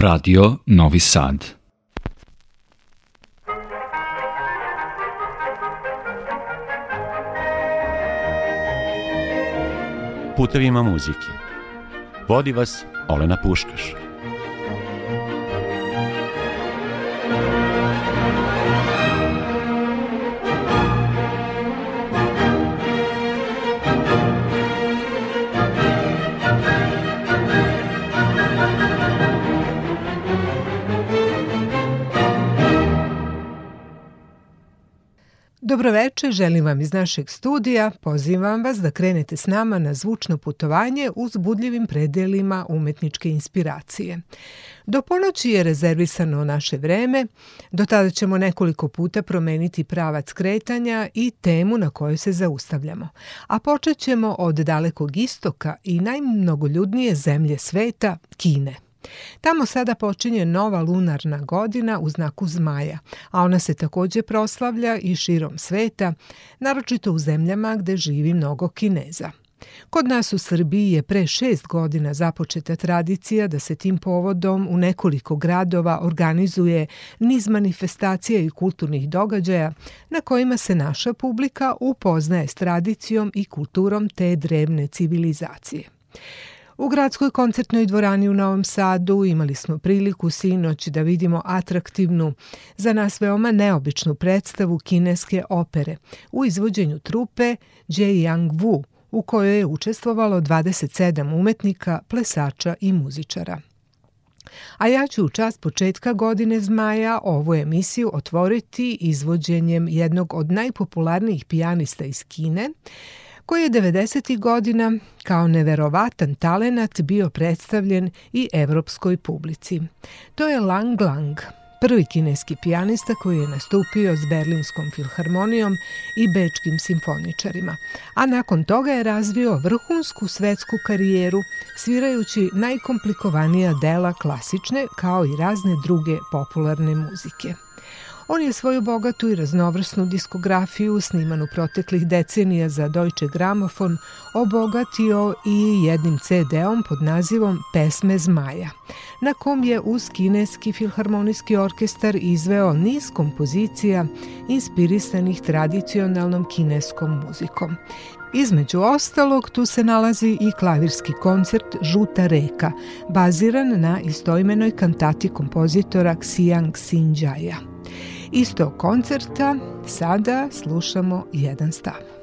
Radio Novi Sad. Putevima muzike. Vodi vas Olena Puškaš. Dobroveče, želim vam iz našeg studija, pozivam vas da krenete s nama na zvučno putovanje uz budljivim predelima umetničke inspiracije. Do ponoći je rezervisano naše vreme, do tada ćemo nekoliko puta promeniti pravac kretanja i temu na kojoj se zaustavljamo. A počet ćemo od dalekog istoka i najmnogoljudnije zemlje sveta, Kine. Tamo sada počinje nova lunarna godina u znaku zmaja, a ona se takođe proslavlja i širom sveta, naročito u zemljama gde živi mnogo Kineza. Kod nas u Srbiji je pre šest godina započeta tradicija da se tim povodom u nekoliko gradova organizuje niz manifestacija i kulturnih događaja na kojima se naša publika upoznaje s tradicijom i kulturom te drevne civilizacije. U gradskoj koncertnoj dvorani u Novom Sadu imali smo priliku sinoć da vidimo atraktivnu, za nas veoma neobičnu predstavu kineske opere u izvođenju trupe Yang Wu, u kojoj je učestvovalo 27 umetnika, plesača i muzičara. A ja ću u čast početka godine zmaja ovu emisiju otvoriti izvođenjem jednog od najpopularnijih pijanista iz Kine, koji je 90. godina kao neverovatan talenat bio predstavljen i evropskoj publici. To je Lang Lang, prvi kineski pijanista koji je nastupio s Berlinskom filharmonijom i bečkim simfoničarima, a nakon toga je razvio vrhunsku svetsku karijeru svirajući najkomplikovanija dela klasične kao i razne druge popularne muzike. On je svoju bogatu i raznovrsnu diskografiju snimanu proteklih decenija za Deutsche Gramofon obogatio i jednim CD-om pod nazivom Pesme zmaja, na kom je uz kineski filharmonijski orkestar izveo niz kompozicija inspirisanih tradicionalnom kineskom muzikom. Između ostalog, tu se nalazi i klavirski koncert Žuta reka, baziran na istoimenoj kantati kompozitora Xiang Xinjiaya. Iz tog koncerta sada slušamo jedan stav.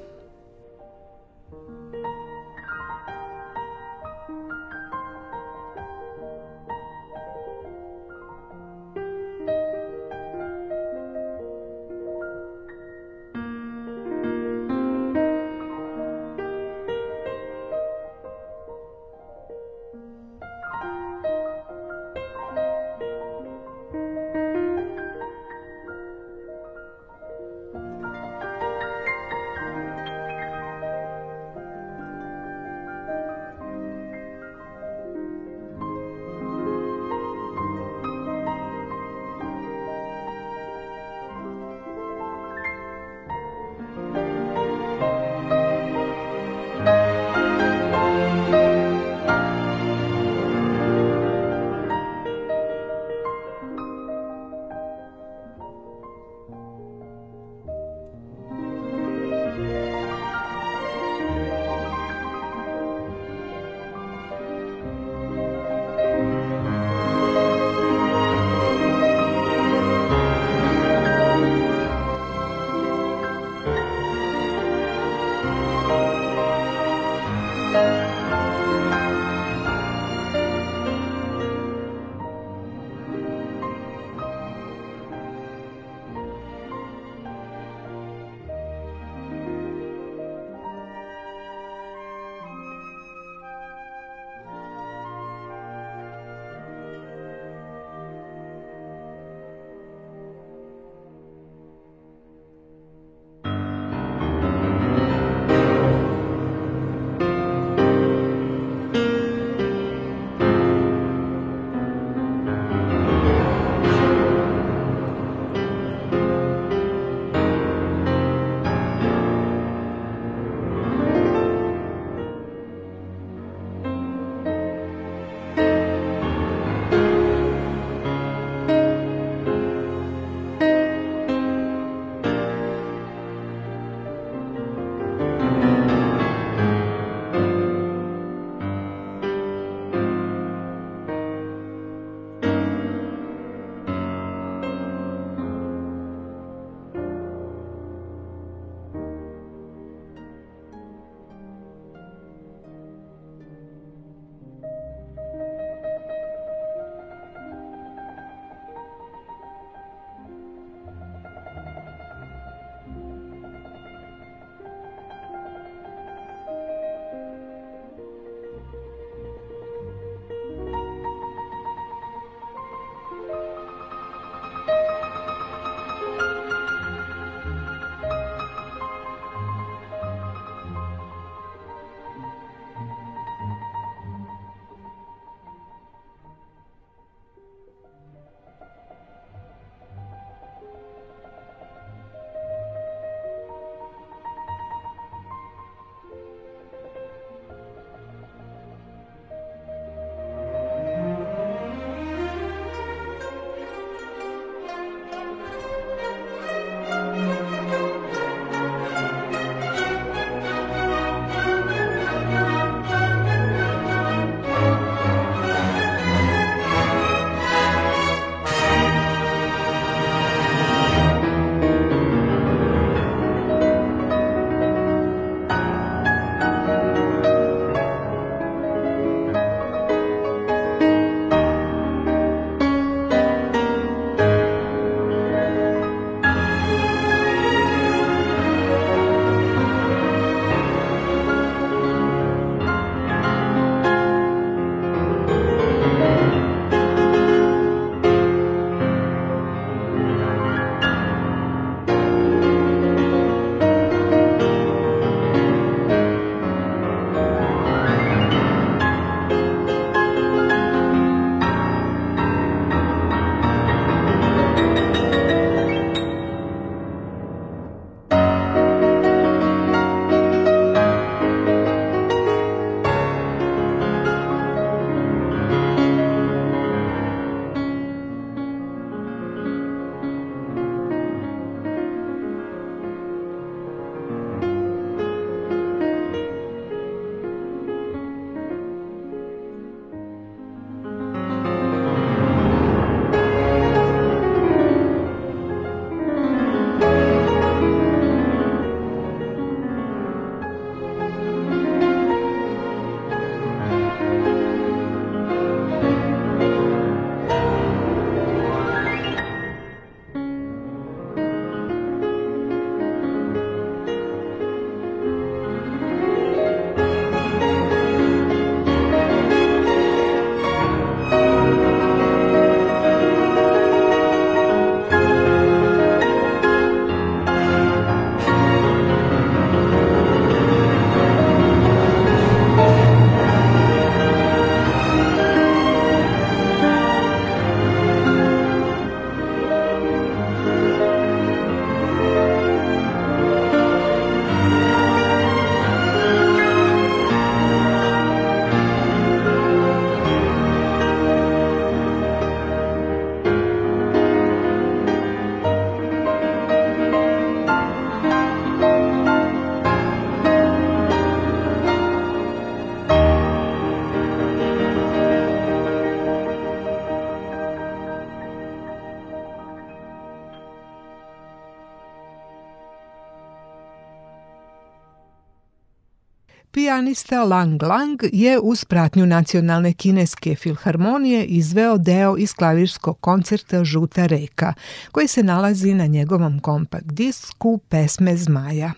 Pijanista Lang Lang je uz pratnju Nacionalne kineske filharmonije izveo deo iz klavirskog koncerta Žuta reka, koji se nalazi na njegovom kompakt disku Pesme zmaja.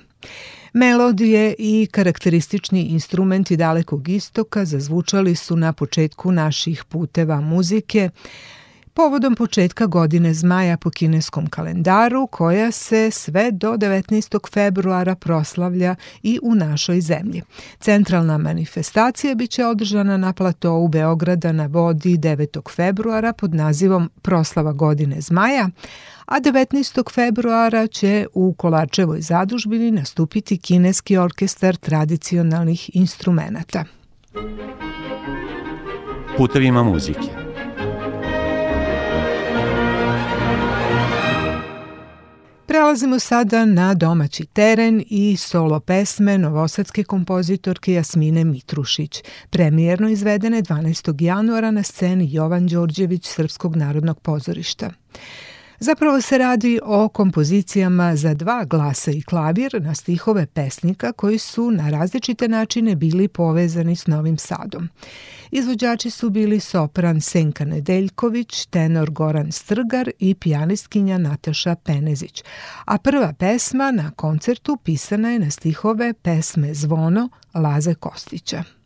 Melodije i karakteristični instrumenti dalekog istoka zazvučali su na početku naših puteva muzike, povodom početka godine zmaja po kineskom kalendaru koja se sve do 19. februara proslavlja i u našoj zemlji. Centralna manifestacija biće održana na platovu Beograda na vodi 9. februara pod nazivom Proslava godine zmaja, a 19. februara će u Kolačevoj zadužbini nastupiti kineski orkestar tradicionalnih instrumenta. Putevima muzike Prelazimo sada na domaći teren i solo pesme novosadske kompozitorke Jasmine Mitrušić, premijerno izvedene 12. januara na sceni Jovan Đorđević Srpskog narodnog pozorišta. Zapravo se radi o kompozicijama za dva glasa i klavir na stihove pesnika koji su na različite načine bili povezani s Novim Sadom. Izvođači su bili sopran Senka Nedeljković, tenor Goran Strgar i pijanistkinja Nataša Penezić, a prva pesma na koncertu pisana je na stihove pesme Zvono Laze Kostića.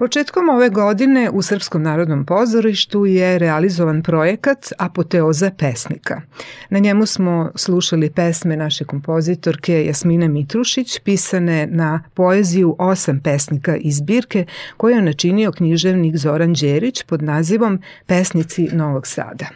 Početkom ove godine u Srpskom narodnom pozorištu je realizovan projekat Apoteoza pesnika. Na njemu smo slušali pesme naše kompozitorke Jasmine Mitrušić, pisane na poeziju osam pesnika iz zbirke koju je načinio književnik Zoran Đerić pod nazivom Pesnici Novog Sada.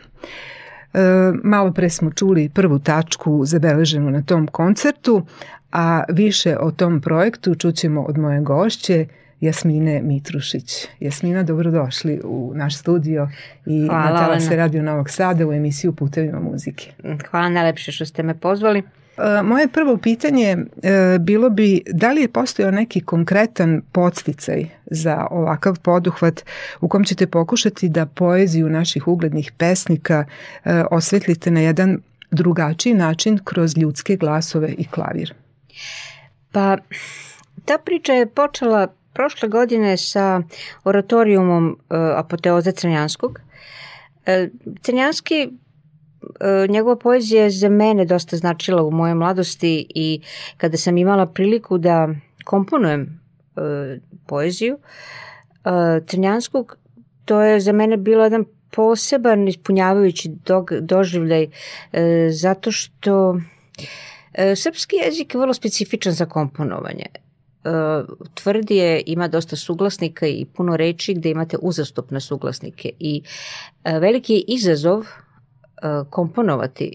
E, malo pre smo čuli prvu tačku zabeleženu na tom koncertu, a više o tom projektu čućemo od moje gošće Jasmine Mitrušić. Jasmina, dobrodošli u naš studio i Hvala, na Tala se radi u Novog Sada u emisiju Putevima muzike. Hvala najlepše što ste me pozvali. E, moje prvo pitanje e, bilo bi da li je postojao neki konkretan podsticaj za ovakav poduhvat u kom ćete pokušati da poeziju naših uglednih pesnika e, osvetlite na jedan drugačiji način kroz ljudske glasove i klavir? Pa, ta priča je počela prošle godine sa oratorijumom uh, Apoteoza Crnjanskog. Uh, Crnjanski uh, njegova poezija je za mene dosta značila u mojoj mladosti i kada sam imala priliku da komponujem poeziju Crnjanskog, to je za mene bilo jedan poseban ispunjavajući doživljaj zato što Srpski jezik je vrlo specifičan za komponovanje. Uh, tvrdi je, ima dosta suglasnika i puno reči gde imate uzastopne suglasnike i uh, veliki je izazov uh, komponovati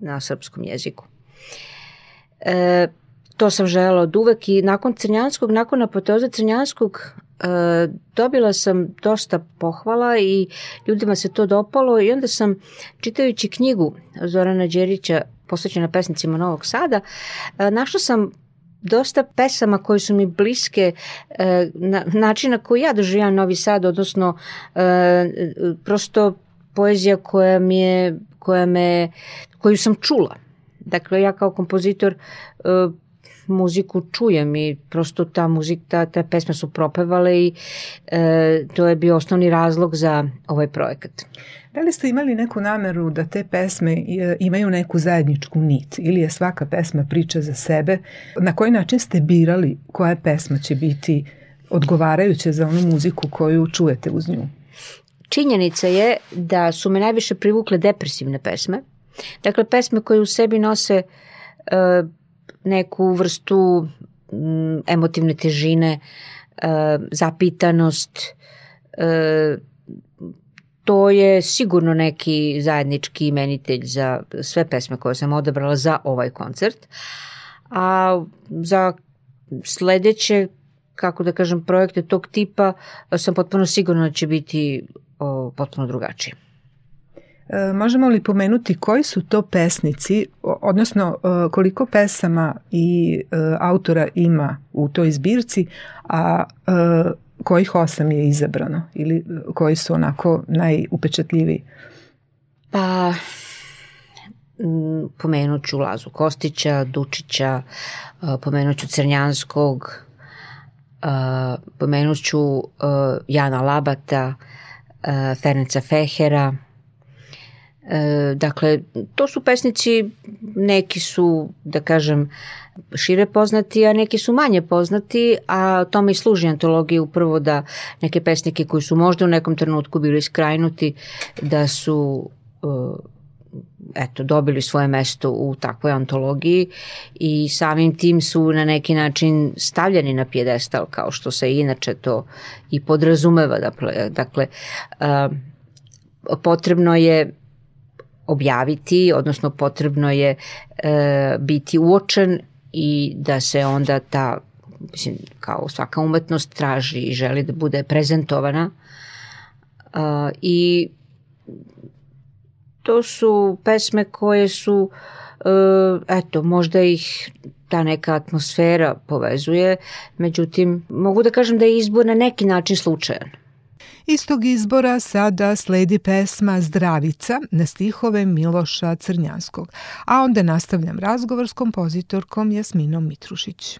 na srpskom jeziku. To sam želela od uvek i nakon Crnjanskog, nakon apoteoza Crnjanskog dobila sam dosta pohvala i ljudima se to dopalo i onda sam čitajući knjigu Zorana Đerića posvećena pesnicima Novog Sada, našla sam dosta pesama koje su mi bliske e, na, načina koji ja doživljam Novi Sad, odnosno e, prosto poezija koja mi je, koja me, koju sam čula. Dakle, ja kao kompozitor e, muziku čujem i prosto ta muzika, te pesme su propevale i e, to je bio osnovni razlog za ovaj projekat. Da li ste imali neku nameru da te pesme e, imaju neku zajedničku nit ili je svaka pesma priča za sebe? Na koji način ste birali koja pesma će biti odgovarajuća za onu muziku koju čujete uz nju? Činjenica je da su me najviše privukle depresivne pesme. Dakle, pesme koje u sebi nose uh, neku vrstu emotivne težine, uh, zapitanost, uh, to je sigurno neki zajednički imenitelj za sve pesme koje sam odabrala za ovaj koncert. A za sledeće, kako da kažem, projekte tog tipa sam potpuno sigurna da će biti potpuno drugačije. E, možemo li pomenuti koji su to pesnici, odnosno e, koliko pesama i e, autora ima u toj zbirci, a kojih osam je izabrano ili koji su onako najupečatljiviji? Pa, pomenut ću Lazu Kostića, Dučića, pomenut ću Crnjanskog, pomenut ću Jana Labata, Ferenca Fehera, E, dakle, to su pesnici, neki su, da kažem, šire poznati, a neki su manje poznati, a tome i služi antologija upravo da neke pesnike koji su možda u nekom trenutku bili skrajnuti, da su e, eto, dobili svoje mesto u takvoj antologiji i samim tim su na neki način stavljeni na pjedestal kao što se inače to i podrazumeva. Dakle, dakle potrebno je objaviti, odnosno potrebno je e, biti uočen i da se onda ta, mislim, kao svaka umetnost traži i želi da bude prezentovana e, i to su pesme koje su e, eto, možda ih ta neka atmosfera povezuje, međutim, mogu da kažem da je izbor na neki način slučajan. Istog izbora sada sledi pesma Zdravica na stihove Miloša Crnjanskog, a onda nastavljam razgovor s kompozitorkom Jasminom Mitrušić.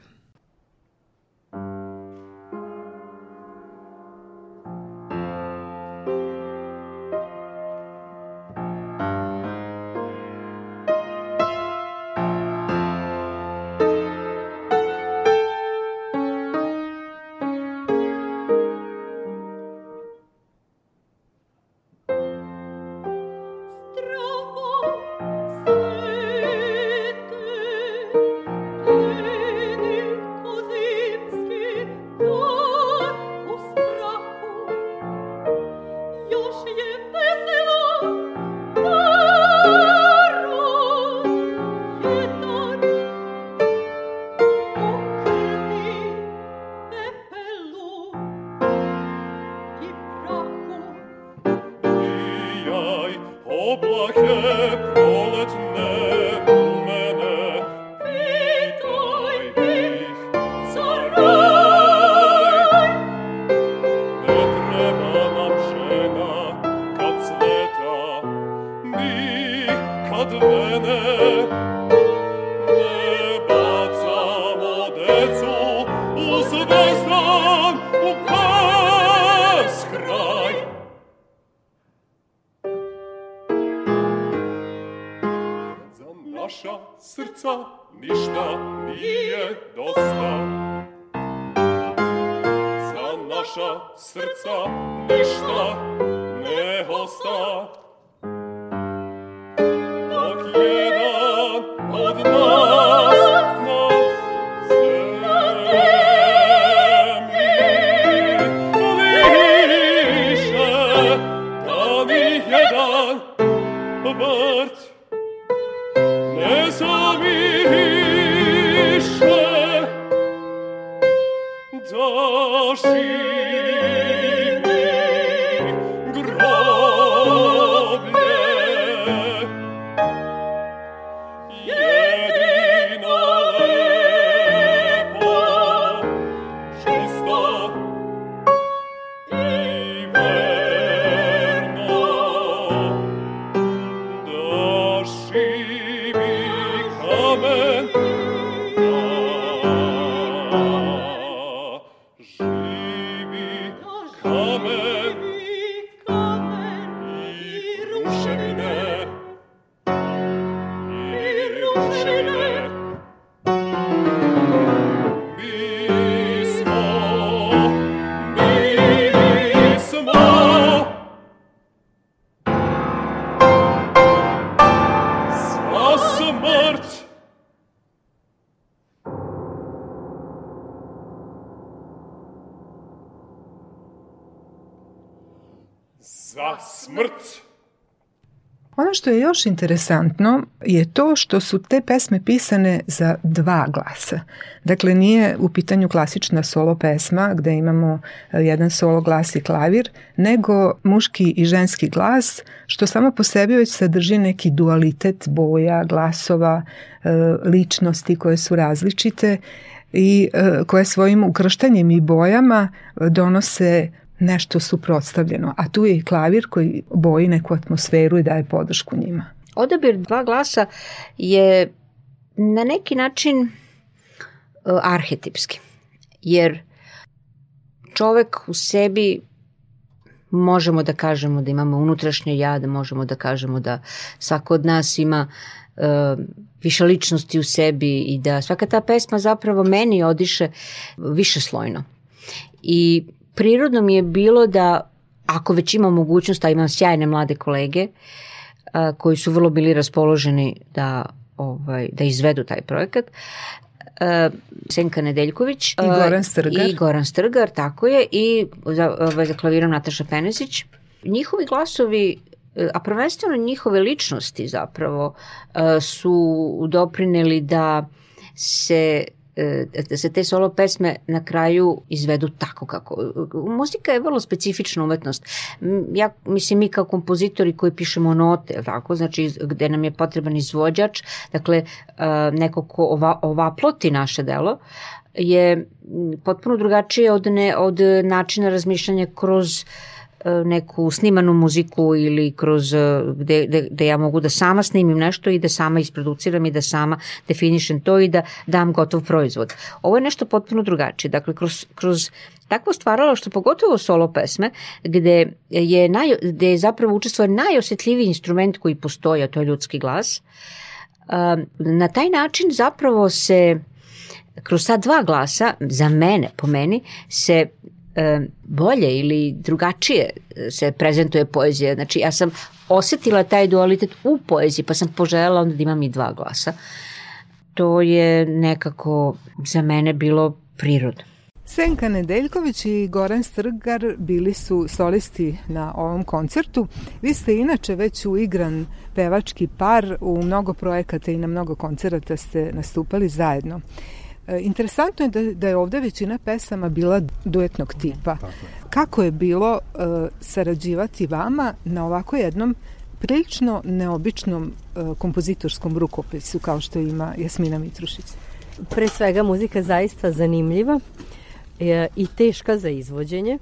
Još interesantno je to što su te pesme pisane za dva glasa. Dakle, nije u pitanju klasična solo pesma gde imamo e, jedan solo glas i klavir, nego muški i ženski glas, što samo po sebi već sadrži neki dualitet boja, glasova, e, ličnosti koje su različite i e, koje svojim ukrštanjem i bojama donose nešto suprotstavljeno, a tu je i klavir koji boji neku atmosferu i daje podršku njima. Odabir dva glasa je na neki način uh, arhetipski, jer čovek u sebi možemo da kažemo da imamo unutrašnje ja, da možemo da kažemo da svako od nas ima uh, više ličnosti u sebi i da svaka ta pesma zapravo meni odiše više slojno. I prirodno mi je bilo da ako već imam mogućnost, a imam sjajne mlade kolege a, koji su vrlo bili raspoloženi da, ovaj, da izvedu taj projekat, Uh, Senka Nedeljković i Goran Strgar. I Goran Strgar, tako je, i za, ovaj, za klavirom Nataša Penesić. Njihovi glasovi a prvenstveno njihove ličnosti zapravo su doprineli da se da se te solo pesme na kraju izvedu tako kako. Muzika je vrlo specifična umetnost. Ja, mislim, mi kao kompozitori koji pišemo note, tako, znači gde nam je potreban izvođač, dakle, e, neko ko ova, ova ploti naše delo, je potpuno drugačije od, ne, od načina razmišljanja kroz neku snimanu muziku ili kroz gde, gde, gde ja mogu da sama snimim nešto i da sama isproduciram i da sama definišem to i da dam gotov proizvod. Ovo je nešto potpuno drugačije. Dakle, kroz, kroz takvo stvaralo što pogotovo solo pesme gde je, naj, gde je zapravo učestvuje najosetljiviji instrument koji postoji, a to je ljudski glas, na taj način zapravo se kroz ta dva glasa, za mene, po meni, se bolje ili drugačije se prezentuje poezija. Znači, ja sam osetila taj dualitet u poeziji, pa sam poželjela onda da imam i dva glasa. To je nekako za mene bilo prirodno. Senka Nedeljković i Goran Strgar bili su solisti na ovom koncertu. Vi ste inače već uigran pevački par, u mnogo projekata i na mnogo koncerata ste nastupali zajedno. E, interesantno je da, da je ovde većina pesama bila duetnog tipa. Kako je bilo uh, sarađivati vama na ovako jednom prilično neobičnom uh, kompozitorskom rukopisu kao što ima Jasmina Mitrušić? Pre svega muzika zaista zanimljiva i teška za izvođenje.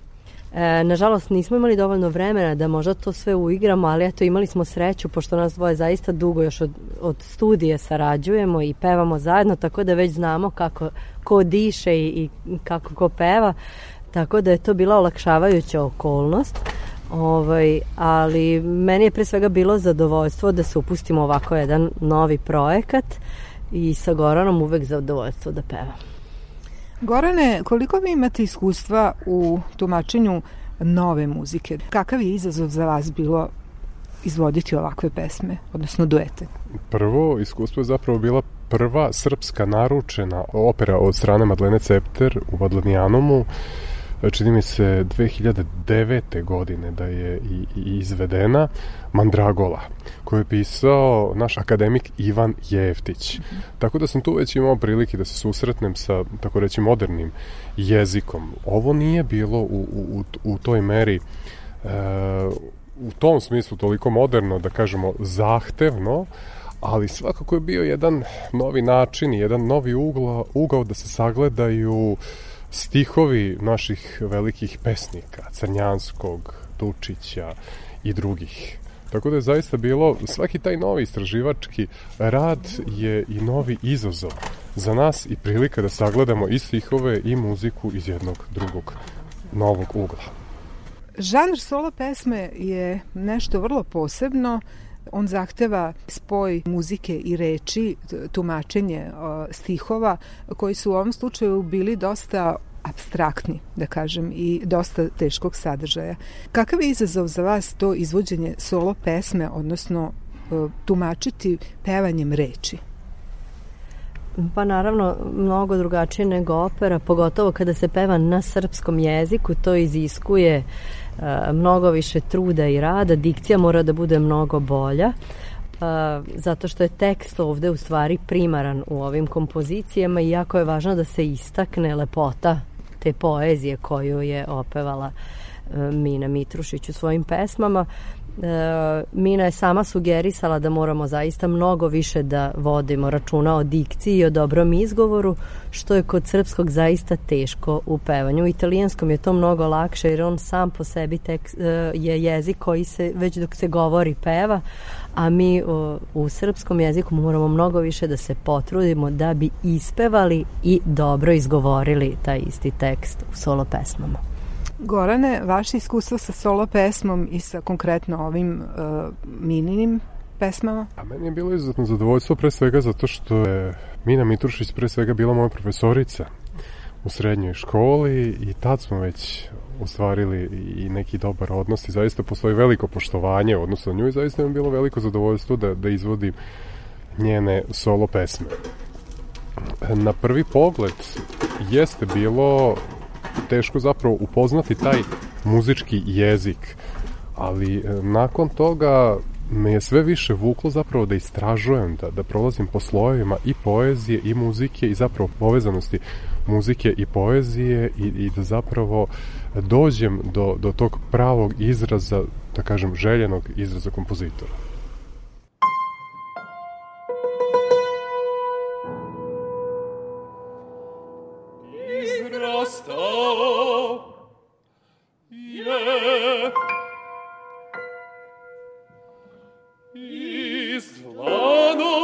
E, nažalost nismo imali dovoljno vremena da možda to sve uigramo, ali eto imali smo sreću pošto nas dvoje zaista dugo još od, od studije sarađujemo i pevamo zajedno, tako da već znamo kako ko diše i, i kako ko peva, tako da je to bila olakšavajuća okolnost. Ovaj, ali meni je pre svega bilo zadovoljstvo da se upustimo ovako jedan novi projekat i sa Goranom uvek zadovoljstvo da pevam. Gorane, koliko vi imate iskustva u tumačenju nove muzike? Kakav je izazov za vas bilo izvoditi ovakve pesme, odnosno duete? Prvo iskustvo je zapravo bila prva srpska naručena opera od strane Madlene Cepter u Vadlanijanomu čini mi se 2009. godine da je i, i izvedena Mandragola, koju je pisao naš akademik Ivan Jeftić. Mm -hmm. Tako da sam tu već imao prilike da se susretnem sa, tako reći, modernim jezikom. Ovo nije bilo u, u, u toj meri e, u tom smislu toliko moderno, da kažemo, zahtevno, ali svakako je bio jedan novi način, jedan novi ugla, ugao da se sagledaju stihovi naših velikih pesnika, Crnjanskog, Tučića i drugih. Tako da je zaista bilo, svaki taj novi istraživački rad je i novi izazov za nas i prilika da sagledamo i stihove i muziku iz jednog drugog novog ugla. Žanr solo pesme je nešto vrlo posebno. On zahteva spoj muzike i reči, tumačenje stihova koji su u ovom slučaju bili dosta abstraktni, da kažem, i dosta teškog sadržaja. Kakav je izazov za vas to izvođenje solo pesme, odnosno e, tumačiti pevanjem reči? Pa naravno, mnogo drugačije nego opera, pogotovo kada se peva na srpskom jeziku, to iziskuje uh, mnogo više truda i rada, dikcija mora da bude mnogo bolja, uh, zato što je tekst ovde u stvari primaran u ovim kompozicijama i jako je važno da se istakne lepota te poezije koju je opevala e, Mina Mitrušić u svojim pesmama. E, Mina je sama sugerisala da moramo zaista mnogo više da vodimo računa o dikciji i o dobrom izgovoru, što je kod srpskog zaista teško u pevanju. U italijanskom je to mnogo lakše jer on sam po sebi tek, e, je jezik koji se već dok se govori peva, a mi u, u srpskom jeziku moramo mnogo više da se potrudimo da bi ispevali i dobro izgovorili taj isti tekst u solo pesmama. Gorane, vaše iskustvo sa solo pesmom i sa konkretno ovim uh, mininim pesmama? A meni je bilo izuzetno zadovoljstvo pre svega zato što je Mina Mitrušić pre svega bila moja profesorica u srednjoj školi i tad smo već ostvarili i neki dobar odnos i zaista postoji veliko poštovanje u odnosu na nju i zaista mi je bilo veliko zadovoljstvo da, da izvodim njene solo pesme. Na prvi pogled jeste bilo teško zapravo upoznati taj muzički jezik, ali e, nakon toga me je sve više vuklo zapravo da istražujem, da, da prolazim po slojevima i poezije i muzike i zapravo povezanosti muzike i poezije i, i da zapravo dođem do, do tog pravog izraza, da kažem, željenog izraza kompozitora. sto je Islanova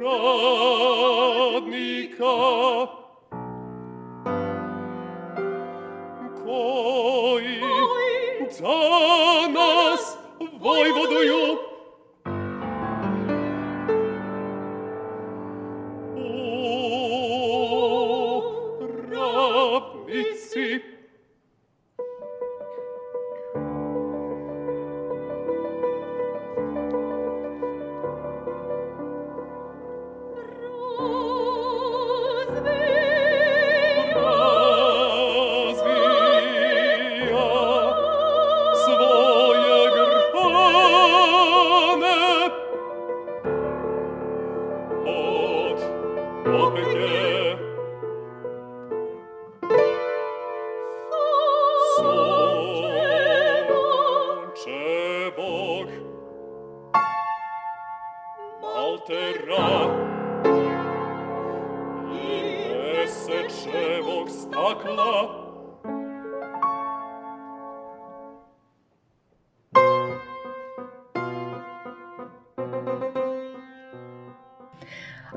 radnika koji za nas vojvoduju see.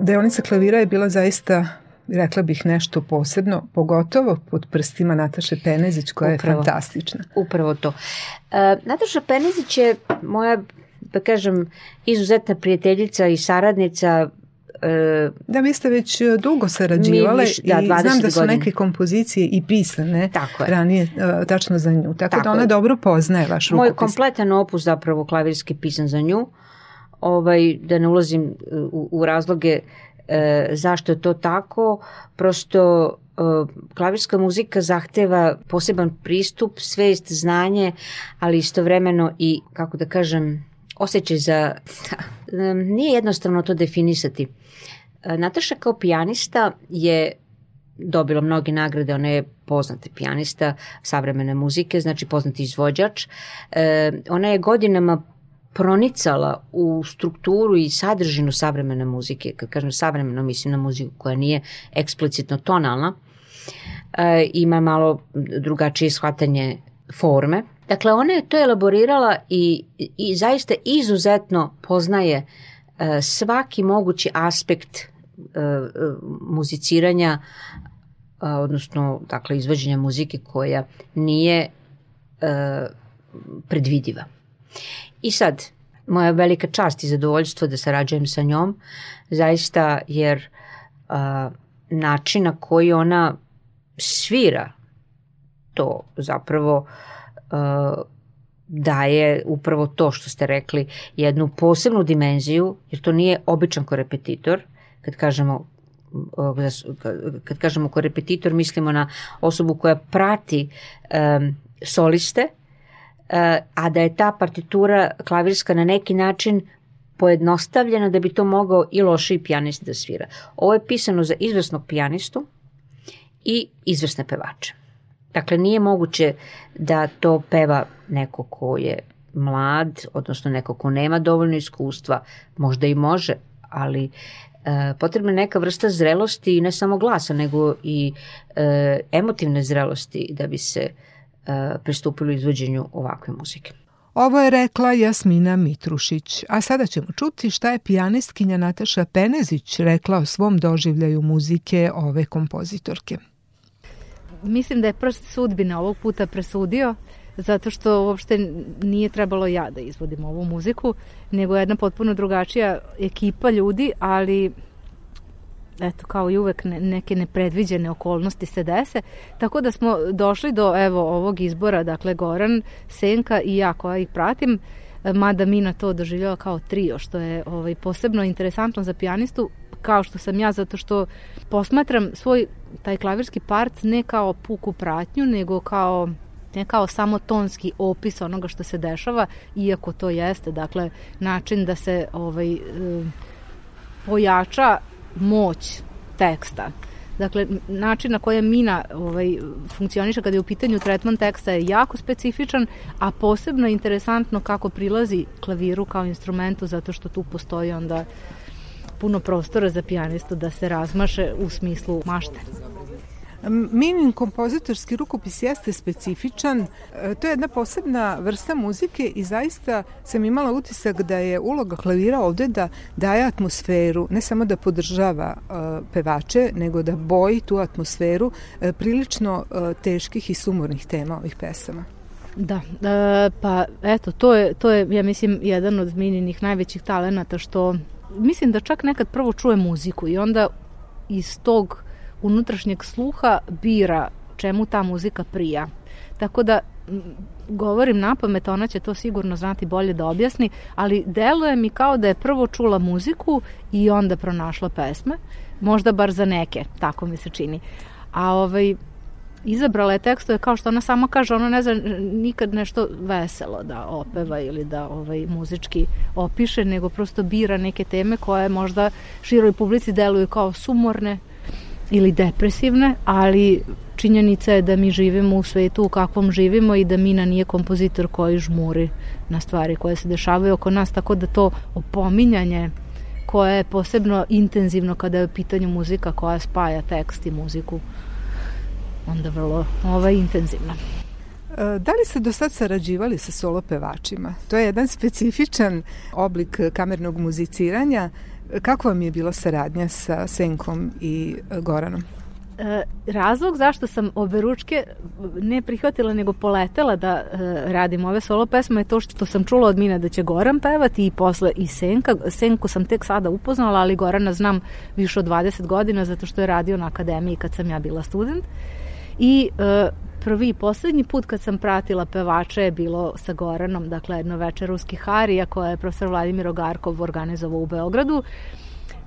Deonica klavira je bila zaista rekla bih nešto posebno, pogotovo pod prstima Nataše Penezić koja upravo, je fantastična. Upravo to. E, Nataša Penezić je moja, da kažem, izuzetna prijateljica i saradnica E, da, vi ste već e, dugo sarađivale viš, da, i znam da su godina. neke kompozicije i pisane Tako je. ranije uh, tačno za nju, tako, tako da ona je. dobro poznaje vaš rukopis. Moj kompletan opus zapravo klavirski pisan za nju, ovaj, da ne ulazim u, u razloge e, zašto je to tako, prosto e, klavirska muzika zahteva poseban pristup, svest, znanje, ali istovremeno i, kako da kažem, osjećaj za... Nije jednostavno to definisati. E, Nataša kao pijanista je dobila mnoge nagrade, ona je poznata pijanista savremene muzike, znači poznati izvođač. E, ona je godinama pronicala u strukturu i sadržinu savremene muzike, kad kažem savremeno mislim na muziku koja nije eksplicitno tonalna, e, ima malo drugačije shvatanje forme. Dakle, ona je to elaborirala i, i zaista izuzetno poznaje e, svaki mogući aspekt e, muziciranja, odnosno dakle, izvođenja muzike koja nije predvidiva. I sad, moja velika čast i zadovoljstvo da sarađujem sa njom, zaista jer a, način na koji ona svira to zapravo a, daje upravo to što ste rekli, jednu posebnu dimenziju, jer to nije običan korepetitor, kad kažemo kad kažemo korepetitor mislimo na osobu koja prati um, soliste a da je ta partitura klavirska na neki način pojednostavljena da bi to mogao i loši pijanist da svira. Ovo je pisano za izvrsnog pijanistu i izvrsne pevače. Dakle, nije moguće da to peva neko ko je mlad, odnosno neko ko nema dovoljno iskustva, možda i može, ali e, potrebna je neka vrsta zrelosti i ne samo glasa, nego i e, emotivne zrelosti da bi se pristupili izvođenju ovakve muzike. Ovo je rekla Jasmina Mitrušić, a sada ćemo čuti šta je pijanistkinja Nataša Penezić rekla o svom doživljaju muzike ove kompozitorke. Mislim da je prst sudbine ovog puta presudio, zato što uopšte nije trebalo ja da izvodim ovu muziku, nego jedna potpuno drugačija ekipa ljudi, ali eto kao i uvek ne, neke nepredviđene okolnosti se dese, tako da smo došli do evo ovog izbora, dakle Goran, Senka i ja koja ih pratim, mada Mina to doživljava kao trio, što je ovaj, posebno interesantno za pijanistu, kao što sam ja, zato što posmatram svoj taj klavirski part ne kao puku pratnju, nego kao ne kao samo tonski opis onoga što se dešava, iako to jeste, dakle, način da se ovaj, eh, pojača moć teksta. Dakle, način na koji Mina ovaj, funkcioniše kada je u pitanju tretman teksta je jako specifičan, a posebno je interesantno kako prilazi klaviru kao instrumentu, zato što tu postoji onda puno prostora za pijanistu da se razmaše u smislu mašte. Minin kompozitorski rukopis jeste specifičan. E, to je jedna posebna vrsta muzike i zaista sam imala utisak da je uloga klavira ovde da daje atmosferu, ne samo da podržava uh, pevače, nego da boji tu atmosferu uh, prilično teških i sumornih tema ovih pesama. Da, e, pa eto, to je, to je, ja mislim, jedan od Mininih najvećih talenata što mislim da čak nekad prvo čuje muziku i onda iz tog unutrašnjeg sluha bira čemu ta muzika prija. Tako da govorim na pamet, ona će to sigurno znati bolje da objasni, ali deluje mi kao da je prvo čula muziku i onda pronašla pesme, možda bar za neke, tako mi se čini. A ovaj, izabrala je tekstove kao što ona sama kaže, ona ne zna nikad nešto veselo da opeva ili da ovaj, muzički opiše, nego prosto bira neke teme koje možda široj publici deluju kao sumorne ili depresivne, ali činjenica je da mi živimo u svetu u kakvom živimo i da Mina nije kompozitor koji žmuri na stvari koje se dešavaju oko nas, tako da to opominjanje koje je posebno intenzivno kada je u pitanju muzika koja spaja tekst i muziku onda vrlo ovaj, intenzivno. E, da li ste do sad sarađivali sa solo pevačima? To je jedan specifičan oblik kamernog muziciranja. Kako vam je bila saradnja sa Senkom i Goranom? E, razlog zašto sam obe ručke ne prihvatila nego poletela da e, radim ove solo pesme je to što sam čula od Mina da će Goran pevati i posle i Senka. Senku sam tek sada upoznala, ali Gorana znam više od 20 godina zato što je radio na akademiji kad sam ja bila student. I e, prvi i poslednji put kad sam pratila pevača je bilo sa Goranom, dakle jedno večer ruskih harija koje je profesor Vladimir Ogarkov organizovao u Beogradu.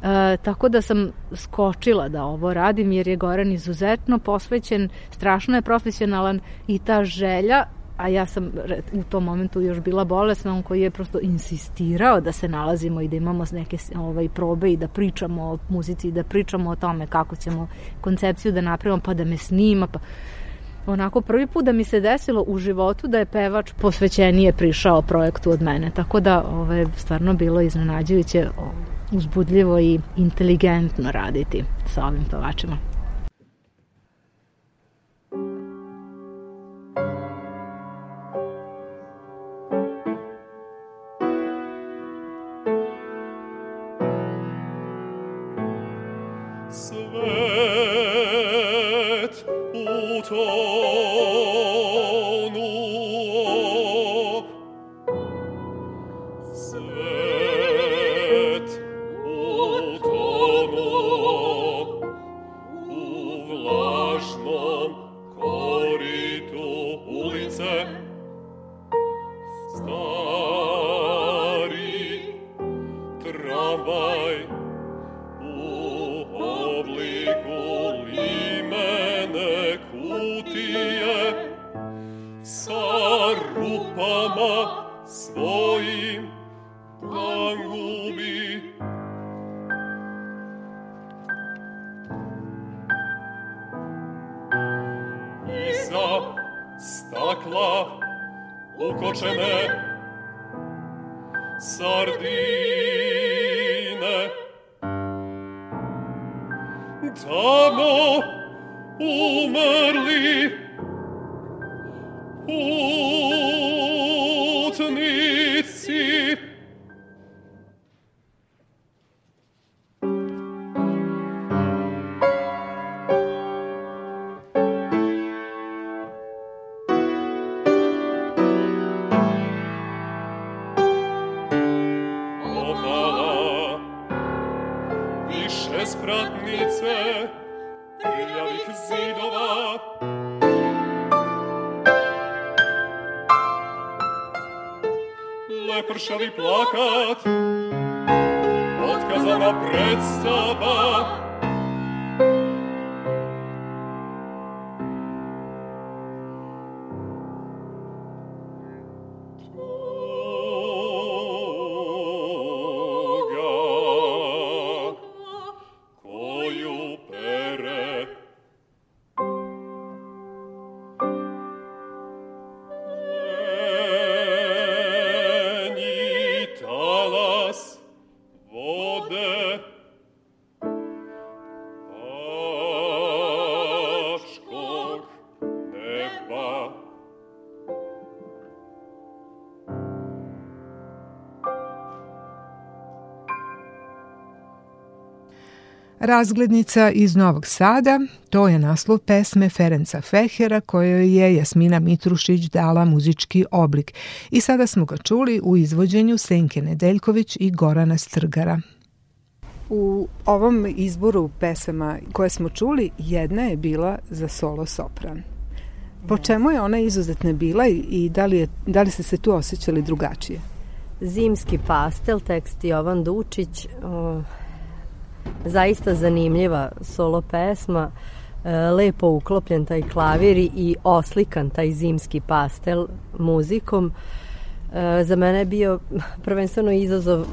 E, tako da sam skočila da ovo radim jer je Goran izuzetno posvećen, strašno je profesionalan i ta želja a ja sam u tom momentu još bila bolesna, on koji je prosto insistirao da se nalazimo i da imamo neke ovaj, probe i da pričamo o muzici i da pričamo o tome kako ćemo koncepciju da napravimo, pa da me snima, pa onako prvi put da mi se desilo u životu da je pevač posvećenije prišao projektu od mene, tako da ovo ovaj, je stvarno bilo iznenađujuće uzbudljivo i inteligentno raditi sa ovim pevačima. Razglednica iz Novog Sada, to je naslov pesme Ferenca Fehera kojoj je Jasmina Mitrušić dala muzički oblik i sada smo ga čuli u izvođenju Senke Nedeljković i Gorana Strgara. U ovom izboru pesama koje smo čuli, jedna je bila za solo sopran. Po čemu je ona izuzetna bila i da li, je, da li ste se tu osjećali drugačije? Zimski pastel, tekst Jovan Dučić, o, zaista zanimljiva solo pesma, e, lepo uklopljen taj klavir i oslikan taj zimski pastel muzikom. E, za mene je bio prvenstveno izazov e,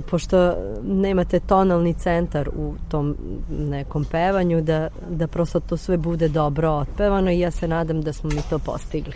pošto nemate tonalni centar u tom nekom pevanju da, da prosto to sve bude dobro otpevano i ja se nadam da smo mi to postigli.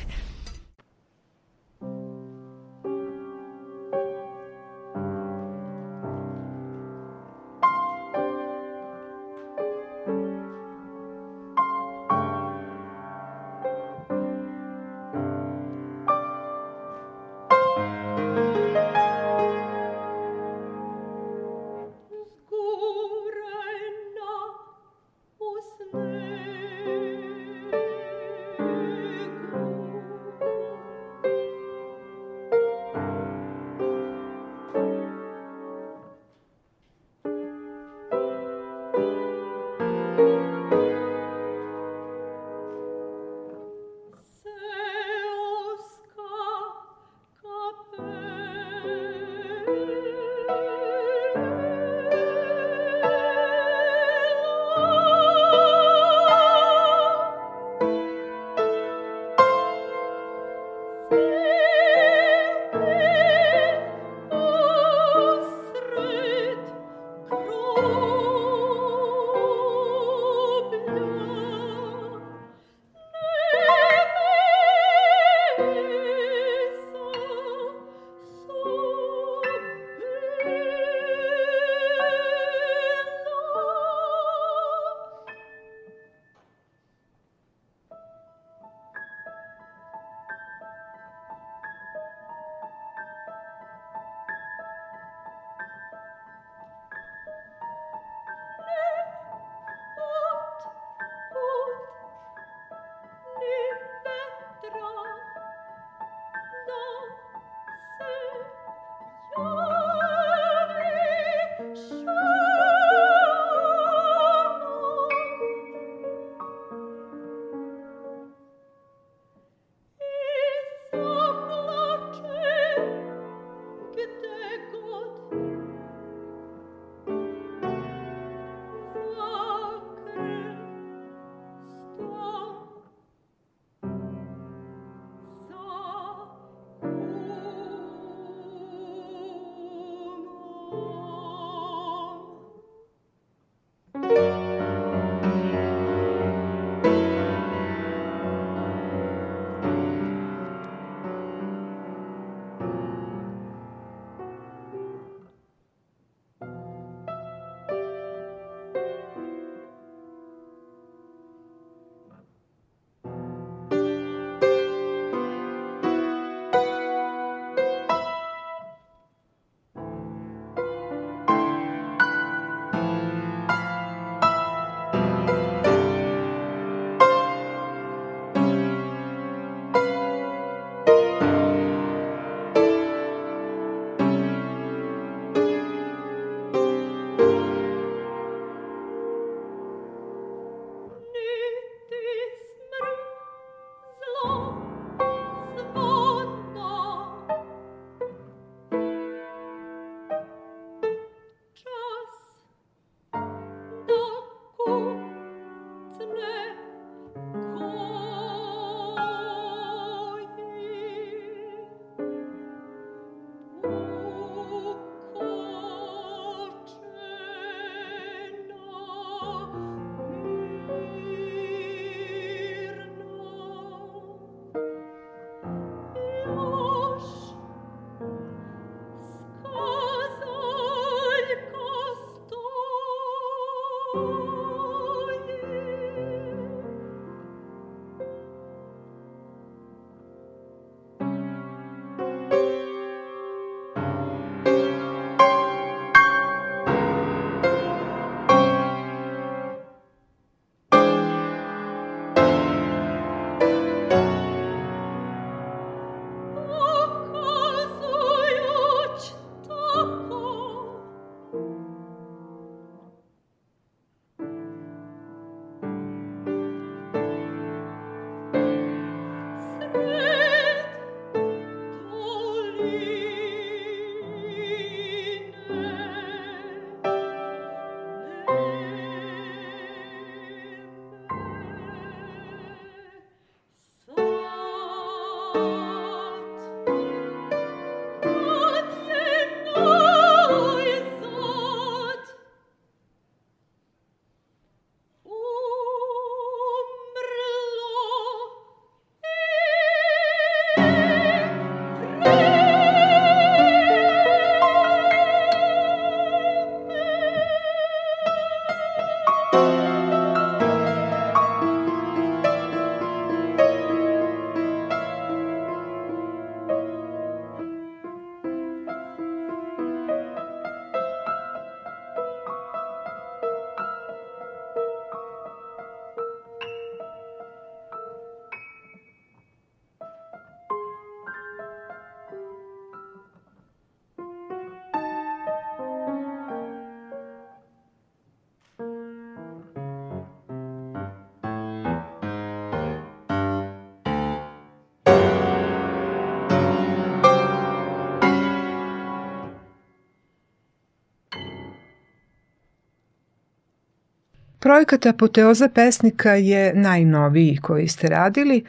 Projekat Apoteoza pesnika je najnoviji koji ste radili,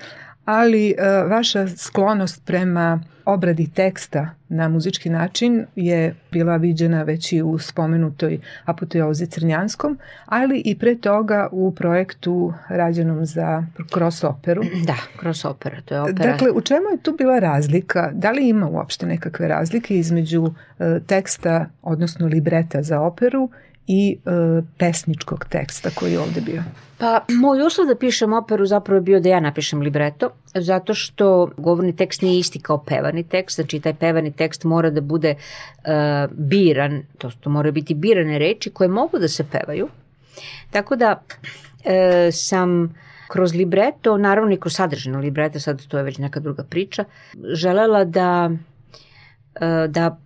ali e, vaša sklonost prema obradi teksta na muzički način je bila viđena već i u spomenutoj apoteozi Crnjanskom, ali i pre toga u projektu rađenom za Cross Operu. Da, Cross Opera, to je opera. Dakle, u čemu je tu bila razlika? Da li ima uopšte nekakve razlike između e, teksta, odnosno libreta za operu i e, pesničkog teksta koji je ovde bio? Pa, moj uslov da pišem operu zapravo je bio da ja napišem libreto, zato što govorni tekst nije isti kao pevani tekst, znači taj pevani tekst mora da bude uh, biran, to, to mora biti birane reči koje mogu da se pevaju. Tako da uh, sam kroz libreto, naravno i kroz sadržino libreto, sad to je već neka druga priča, želela da uh, da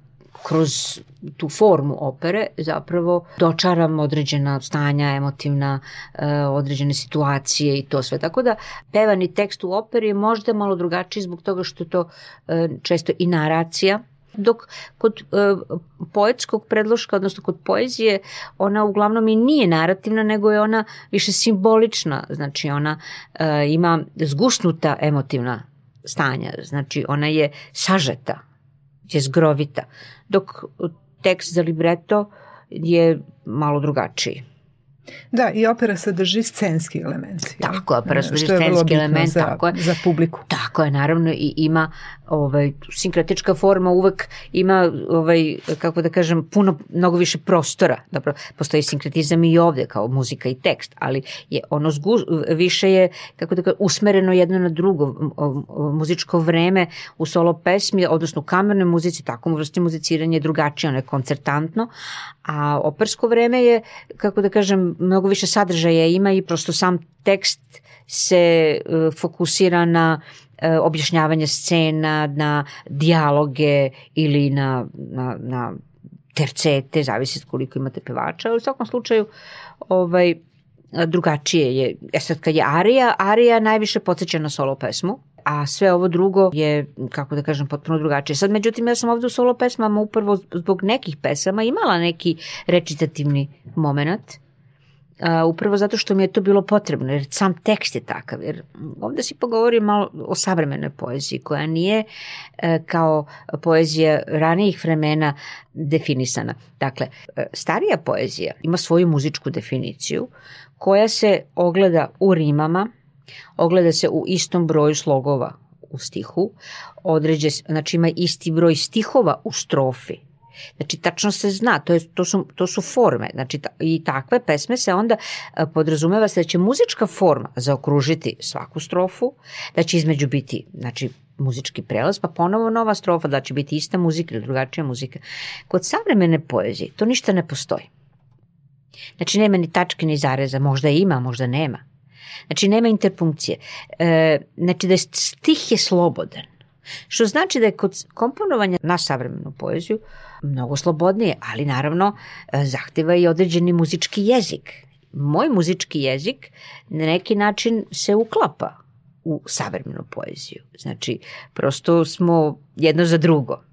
kroz tu formu opere zapravo dočaram određena stanja emotivna, e, određene situacije i to sve. Tako da pevani tekst u operi je možda malo drugačiji zbog toga što to e, često i naracija, dok kod e, poetskog predloška, odnosno kod poezije, ona uglavnom i nije narativna, nego je ona više simbolična, znači ona e, ima zgusnuta emotivna stanja, znači ona je sažeta, je zgrovita, dok tekst za libreto je malo drugačiji. Da, i opera sadrži scenski element. Tako, opera sadrži scenski element. Za, tako je. za publiku. Tako je, naravno, i ima ovaj, sinkretička forma uvek ima, ovaj, kako da kažem, puno, mnogo više prostora. Dobro, postoji sinkretizam i ovde kao muzika i tekst, ali je ono zgu, više je, kako da kažem, usmereno jedno na drugo. Muzičko vreme u solo pesmi, odnosno u kamernoj muzici, tako vrsti muziciranja je drugačije, ono je koncertantno, a opersko vreme je, kako da kažem, mnogo više sadržaja ima i prosto sam tekst se uh, fokusira na uh, objašnjavanje scena, na dijaloge ili na, na, na tercete, zavisi koliko imate pevača, u svakom slučaju ovaj, drugačije je. E sad kad je arija, arija najviše podsjeća na solo pesmu, a sve ovo drugo je, kako da kažem, potpuno drugačije. Sad, međutim, ja sam ovde u solo pesmama upravo zbog nekih pesama imala neki recitativni moment, Uh, upravo zato što mi je to bilo potrebno, jer sam tekst je takav. Jer ovde si pogovori malo o savremenoj poeziji, koja nije uh, kao poezija ranijih vremena definisana. Dakle, uh, starija poezija ima svoju muzičku definiciju, koja se ogleda u rimama, ogleda se u istom broju slogova u stihu, određe, znači ima isti broj stihova u strofi, Znači, tačno se zna, to, je, to, su, to su forme. Znači, ta, i takve pesme se onda podrazumeva se da će muzička forma zaokružiti svaku strofu, da će između biti, znači, muzički prelaz, pa ponovo nova strofa, da će biti ista muzika ili drugačija muzika. Kod savremene poezije to ništa ne postoji. Znači, nema ni tačke ni zareza, možda ima, možda nema. Znači, nema interpunkcije. E, znači, da je stih je slobodan. Što znači da je kod komponovanja na savremenu poeziju mnogo slobodnije, ali naravno e, zahteva i određeni muzički jezik. Moj muzički jezik na neki način se uklapa u savremenu poeziju. Znači, prosto smo jedno za drugo.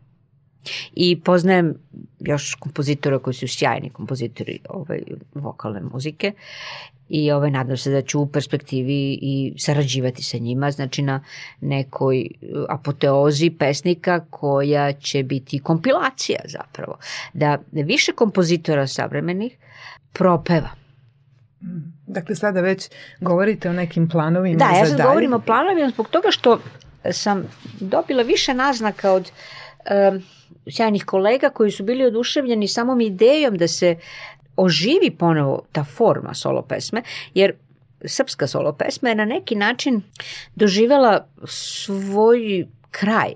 I poznajem još kompozitora koji su sjajni kompozitori ovaj, vokalne muzike i ovaj, nadam se da ću u perspektivi i sarađivati sa njima, znači na nekoj apoteozi pesnika koja će biti kompilacija zapravo. Da više kompozitora savremenih propeva. Dakle, sada već govorite o nekim planovima da, za ja sad dalje. govorim o planovima zbog toga što sam dobila više naznaka od um, sjajnih kolega koji su bili oduševljeni samom idejom da se oživi ponovo ta forma solo pesme, jer srpska solo pesma je na neki način doživela svoj kraj.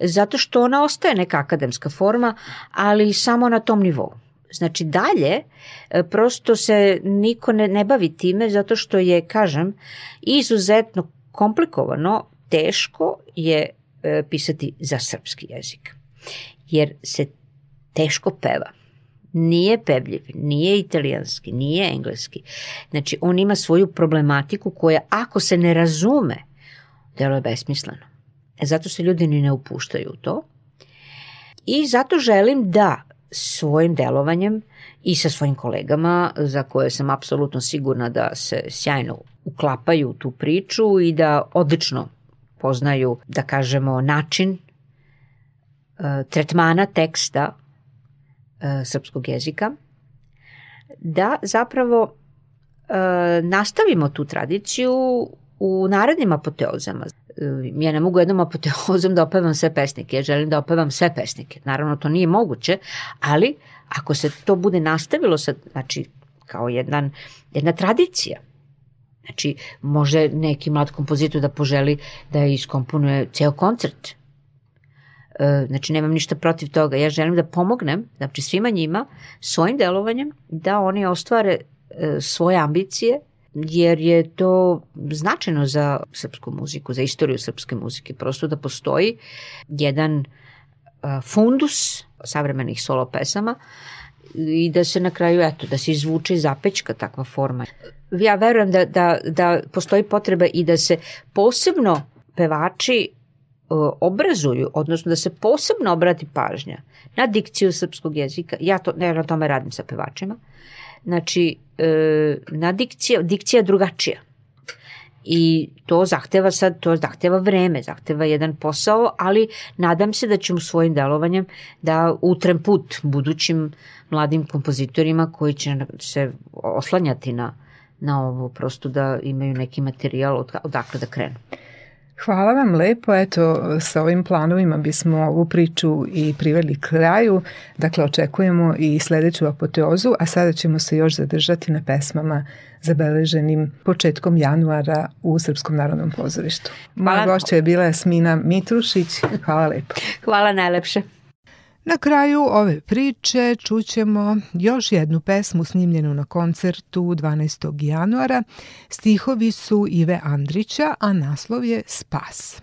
Zato što ona ostaje neka akademska forma, ali samo na tom nivou. Znači dalje, e, prosto se niko ne, ne bavi time zato što je, kažem, izuzetno komplikovano, teško je pisati za srpski jezik. Jer se teško peva nije pevljiv, nije italijanski, nije engleski. Znači, on ima svoju problematiku koja, ako se ne razume, delo je besmisleno. E, zato se ljudi ni ne upuštaju u to. I zato želim da svojim delovanjem i sa svojim kolegama za koje sam apsolutno sigurna da se sjajno uklapaju u tu priču i da odlično poznaju, da kažemo, način e, tretmana teksta e, srpskog jezika, da zapravo e, nastavimo tu tradiciju u narednim apoteozama. Ja ne mogu jednom apoteozom da opevam sve pesnike, ja želim da opevam sve pesnike. Naravno, to nije moguće, ali ako se to bude nastavilo, sa, znači, kao jedan, jedna tradicija, Znači, može neki mlad kompozitor da poželi da iskomponuje ceo koncert. E, znači, nemam ništa protiv toga. Ja želim da pomognem, znači svima njima, svojim delovanjem, da oni ostvare e, svoje ambicije, jer je to značajno za srpsku muziku, za istoriju srpske muzike. Prosto da postoji jedan e, fundus savremenih solo pesama i da se na kraju, eto, da se izvuče iz zapečka takva forma. Ja verujem da, da, da postoji potreba i da se posebno pevači obrazuju, odnosno da se posebno obrati pažnja na dikciju srpskog jezika. Ja, to, ja na tome radim sa pevačima. Znači, e, na dikcija, dikcija drugačija. I to zahteva sad, to zahteva vreme, zahteva jedan posao, ali nadam se da ćemo svojim delovanjem da utrem put budućim mladim kompozitorima koji će se oslanjati na, na ovo, prosto da imaju neki materijal od, odakle da krenu. Hvala vam lepo, eto sa ovim planovima bismo ovu priču i priveli kraju, dakle očekujemo i sledeću apoteozu, a sada ćemo se još zadržati na pesmama zabeleženim početkom januara u Srpskom narodnom pozorištu. Moja gošća je bila Jasmina Mitrušić, hvala lepo. Hvala najlepše. Na kraju ove priče čućemo još jednu pesmu snimljenu na koncertu 12. januara. Stihovi su Ive Andrića, a naslov je Spas.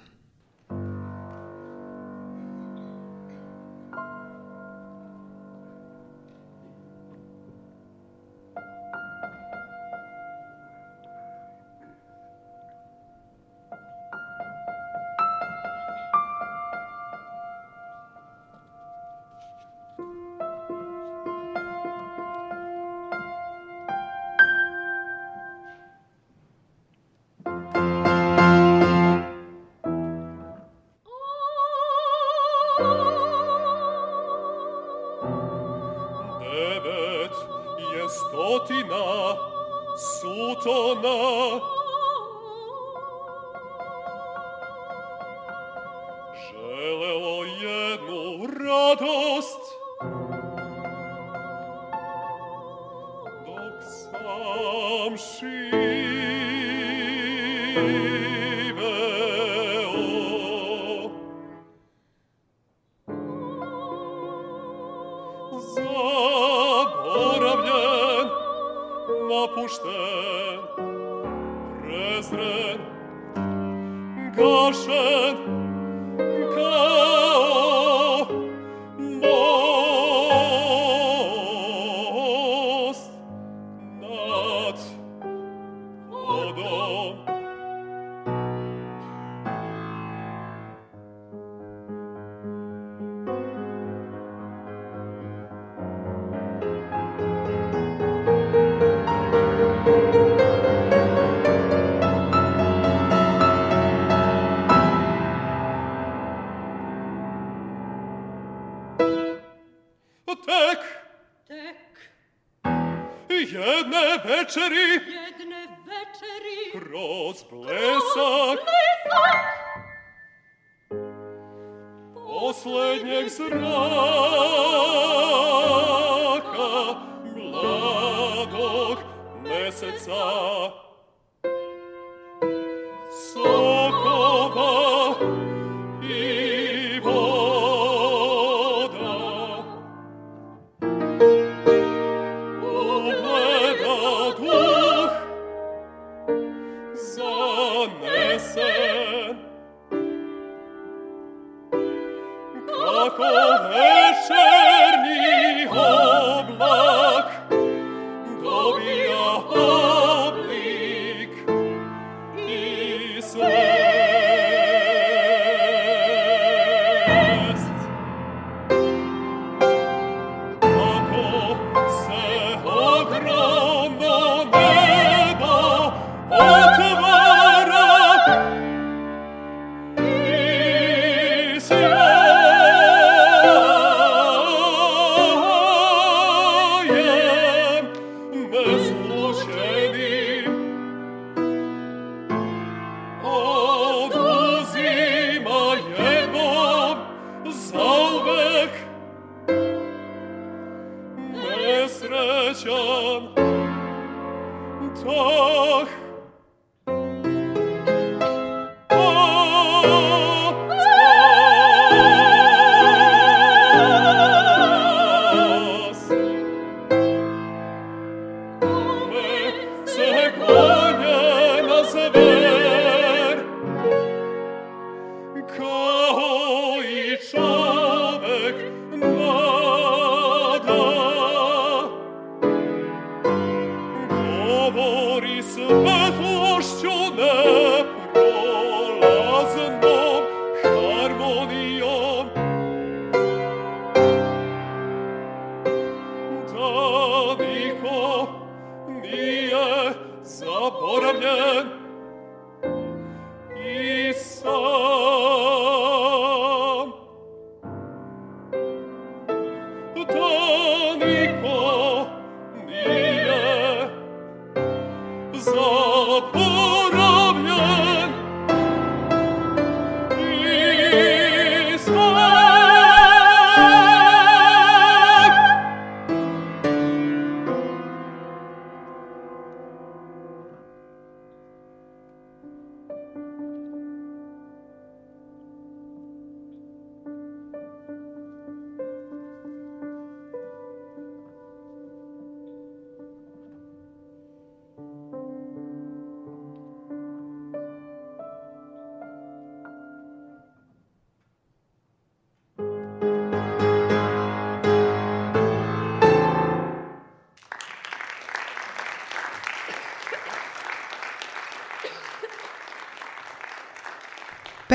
Herrchen, Tag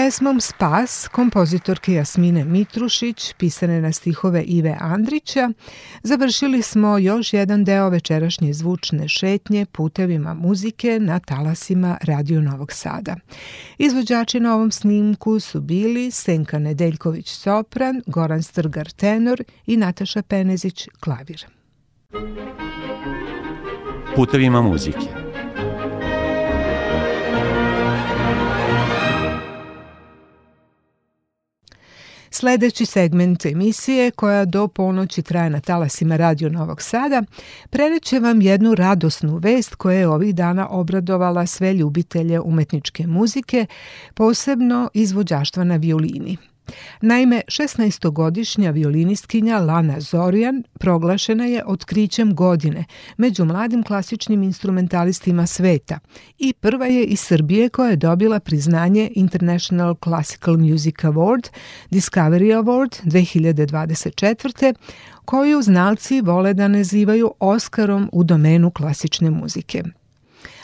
Pesmom Spas kompozitorke Jasmine Mitrušić, pisane na stihove Ive Andrića, završili smo još jedan deo večerašnje zvučne šetnje putevima muzike na talasima Radio Novog Sada. Izvođači na ovom snimku su bili Senka Nedeljković sopran, Goran Strgar tenor i Nataša Penezić klavir. Putevima muzike Sledeći segment emisije, koja do ponoći traje na talasima Radio Novog Sada, preneće vam jednu radosnu vest koja je ovih dana obradovala sve ljubitelje umetničke muzike, posebno izvođaštva na violini. Naime, 16-godišnja violinistkinja Lana Zorijan proglašena je otkrićem godine među mladim klasičnim instrumentalistima sveta i prva je iz Srbije koja je dobila priznanje International Classical Music Award, Discovery Award 2024 koju znalci vole da nazivaju Oskarom u domenu klasične muzike.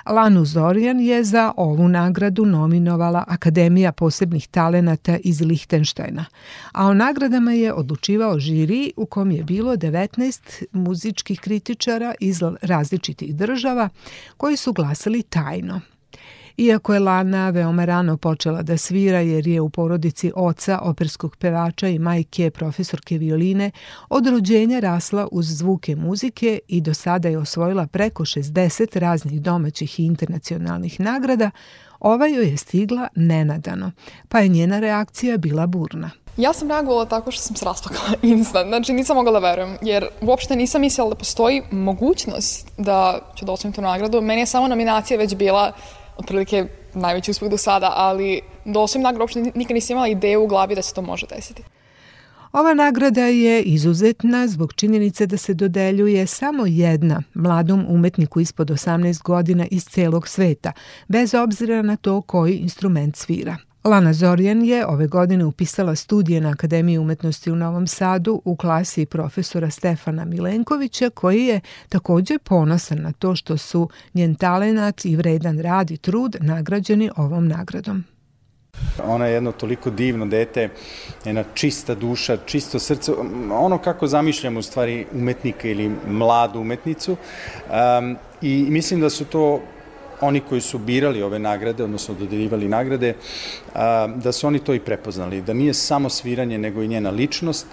Lanu Zorijan je za ovu nagradu nominovala Akademija posebnih talenata iz Lihtenštajna, a o nagradama je odlučivao žiri u kom je bilo 19 muzičkih kritičara iz različitih država koji su glasali tajno – Iako je Lana veoma rano počela da svira jer je u porodici oca operskog pevača i majke profesorke violine, od rođenja rasla uz zvuke muzike i do sada je osvojila preko 60 raznih domaćih i internacionalnih nagrada, ova joj je stigla nenadano, pa je njena reakcija bila burna. Ja sam reagovala tako što sam se rasplakala instant, znači nisam mogla da verujem, jer uopšte nisam mislila da postoji mogućnost da ću da osvojim tu nagradu. Meni je samo nominacija već bila otprilike najveći uspeh do sada, ali do osvim nagrada uopšte nikad nisam imala ideju u glavi da se to može desiti. Ova nagrada je izuzetna zbog činjenice da se dodeljuje samo jedna mladom umetniku ispod 18 godina iz celog sveta, bez obzira na to koji instrument svira. Lana Zorjan je ove godine upisala studije na Akademiji umetnosti u Novom Sadu u klasi profesora Stefana Milenkovića koji je takođe ponosan na to što su njen talenat i vredan rad i trud nagrađeni ovom nagradom. Ona je jedno toliko divno dete, jedna čista duša, čisto srce, ono kako zamišljamo u stvari umetnika ili mladu umetnicu um, i mislim da su to oni koji su birali ove nagrade, odnosno dodeljivali nagrade, da su oni to i prepoznali, da nije samo sviranje, nego i njena ličnost,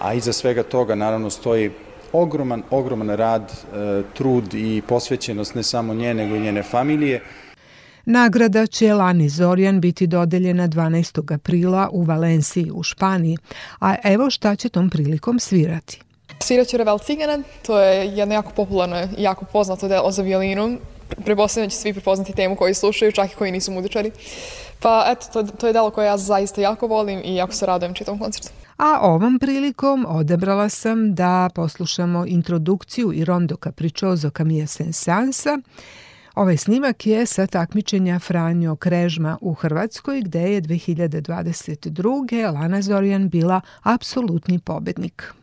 a iza svega toga naravno stoji ogroman, ogroman rad, e, trud i posvećenost ne samo nje, nego i njene familije. Nagrada će Lani Zorjan biti dodeljena 12. aprila u Valenciji u Španiji, a evo šta će tom prilikom svirati. Sviraću Revel Cigana, to je jedno jako popularno i jako poznato delo za violinu. Prepostavljam da će svi prepoznati temu koji slušaju, čak i koji nisu muzičari. Pa eto, to, to je delo koje ja zaista jako volim i jako se radujem čitom koncertu. A ovom prilikom odebrala sam da poslušamo introdukciju i rondo capriccioso Camille Sensansa. Ovaj snimak je sa takmičenja Franjo Krežma u Hrvatskoj gde je 2022. Lana Zorjan bila apsolutni pobednik.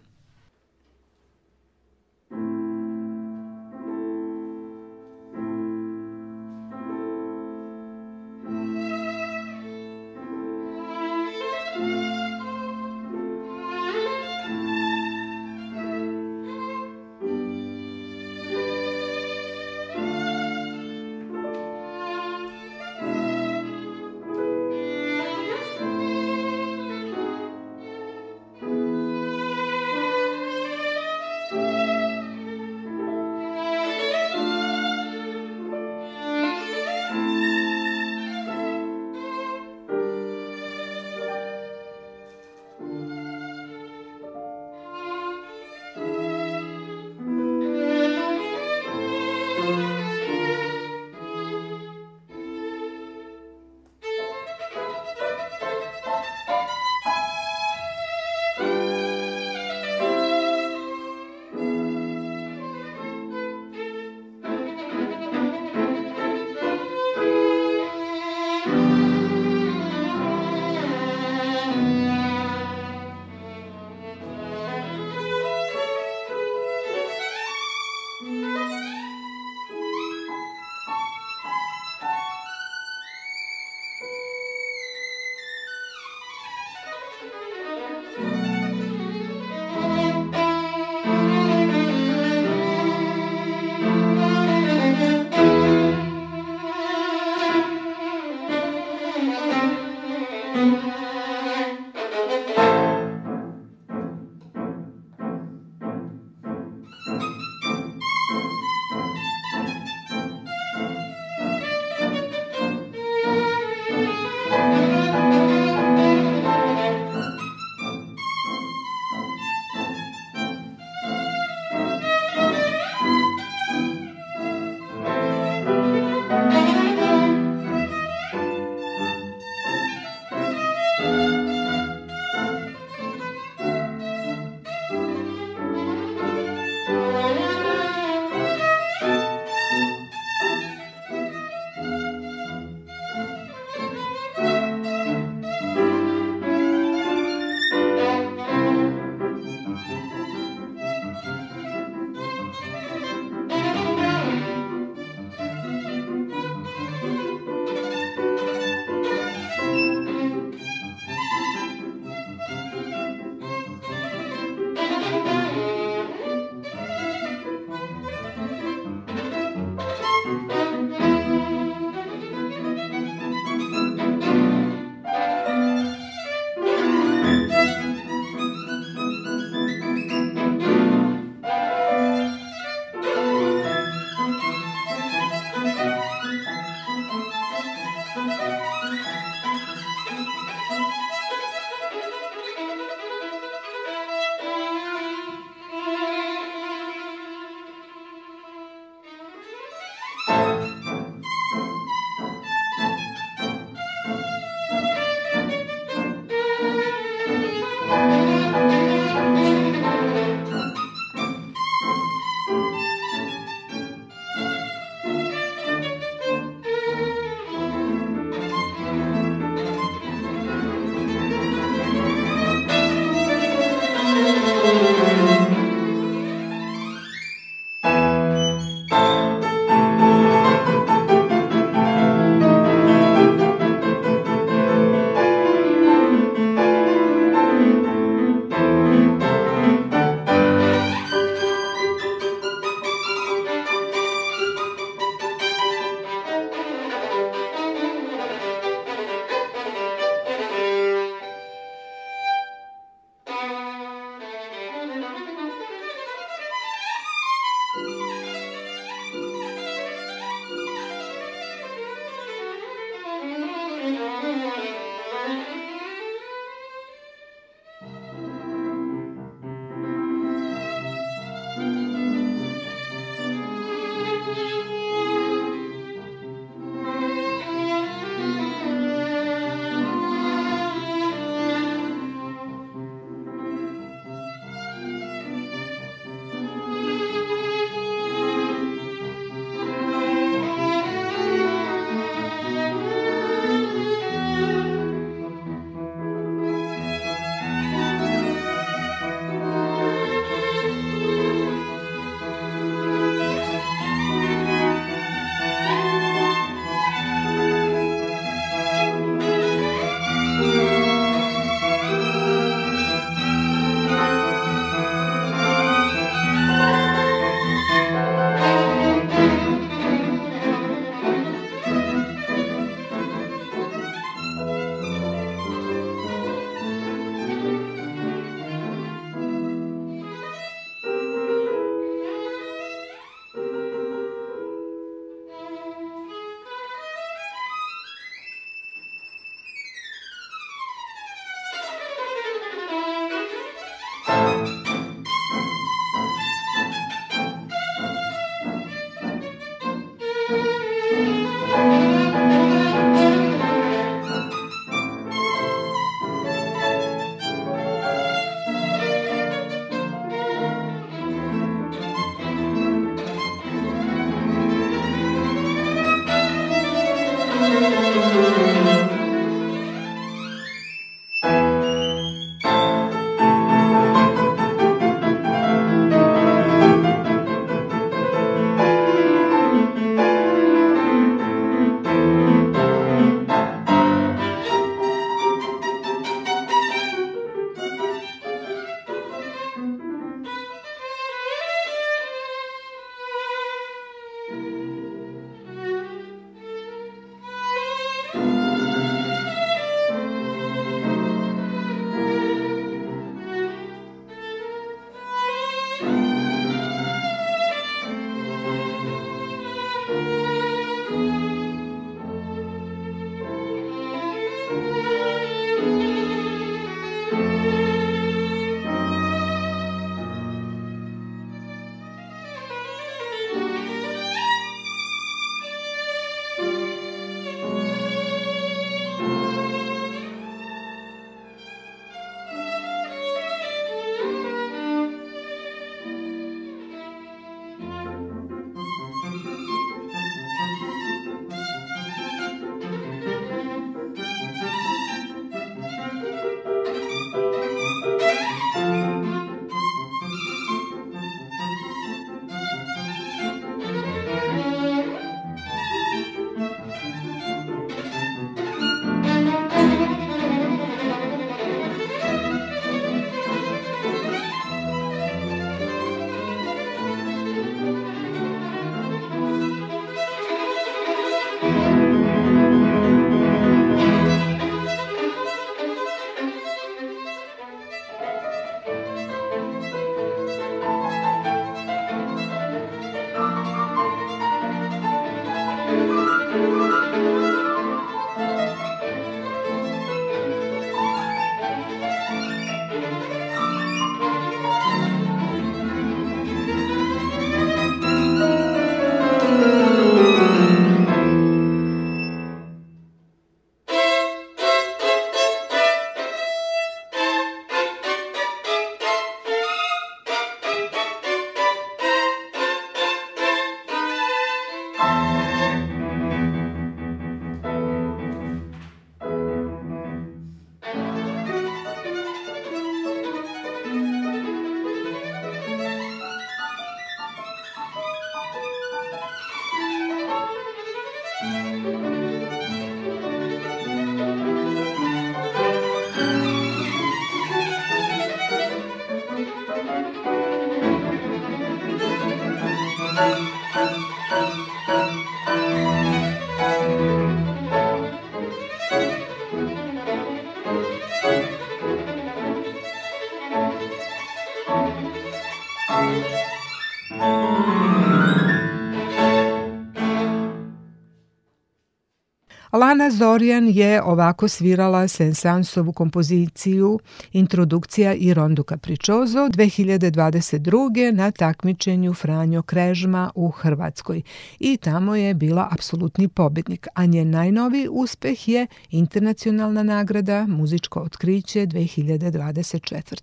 Lana Zorijan je ovako svirala Sensansovu kompoziciju Introdukcija i Rondo Capriccioso 2022. na takmičenju Franjo Krežma u Hrvatskoj i tamo je bila apsolutni pobednik, a njen najnoviji uspeh je internacionalna nagrada Muzičko otkriće 2024.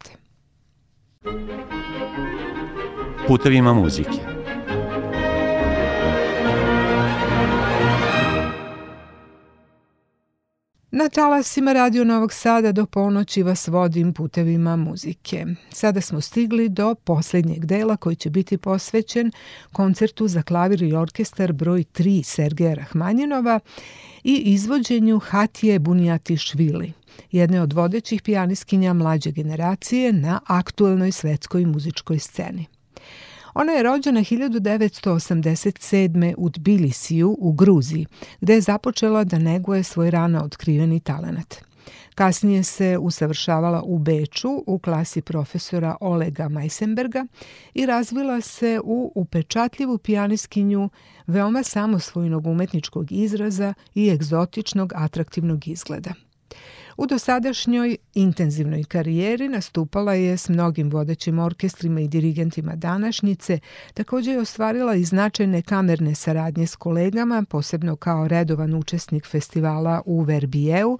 Putevima muzike. Na talasima Radio Novog Sada do ponoći vas vodim putevima muzike. Sada smo stigli do posljednjeg dela koji će biti posvećen koncertu za klavir i orkestar broj 3 Sergeja Rahmanjinova i izvođenju Hatije Bunijati Švili, jedne od vodećih pijaniskinja mlađe generacije na aktuelnoj svetskoj muzičkoj sceni. Ona je rođena 1987. u Tbilisiju u Gruziji, gde je započela da neguje svoj rano otkriveni talenat. Kasnije se usavršavala u Beču u klasi profesora Olega Majsenberga i razvila se u upečatljivu pijaniskinju veoma samosvojnog umetničkog izraza i egzotičnog atraktivnog izgleda. U dosadašnjoj intenzivnoj karijeri nastupala je s mnogim vodećim orkestrima i dirigentima današnjice, također je ostvarila i značajne kamerne saradnje s kolegama, posebno kao redovan učesnik festivala u Verbijeu,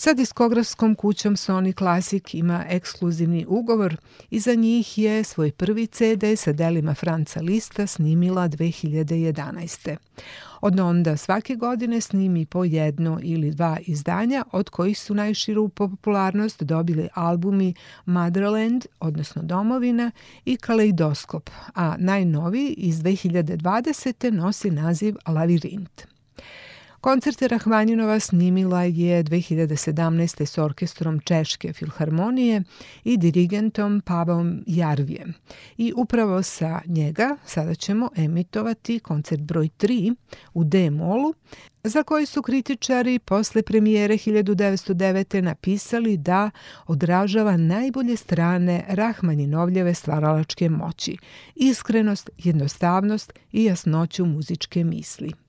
Sa diskografskom kućom Sony Classic ima ekskluzivni ugovor i za njih je svoj prvi CD sa delima Franca Lista snimila 2011. Od onda svake godine snimi po jedno ili dva izdanja, od kojih su najširu popularnost dobili albumi Motherland, odnosno Domovina i Kaleidoskop, a najnoviji iz 2020. nosi naziv Lavirint. Koncerte Rahmanjinova snimila je 2017. s orkestrom Češke filharmonije i dirigentom Pavom Jarvijem. I upravo sa njega sada ćemo emitovati koncert broj 3 u D-molu, za koji su kritičari posle premijere 1909. napisali da odražava najbolje strane Rahmaninovljeve stvaralačke moći, iskrenost, jednostavnost i jasnoću muzičke misli.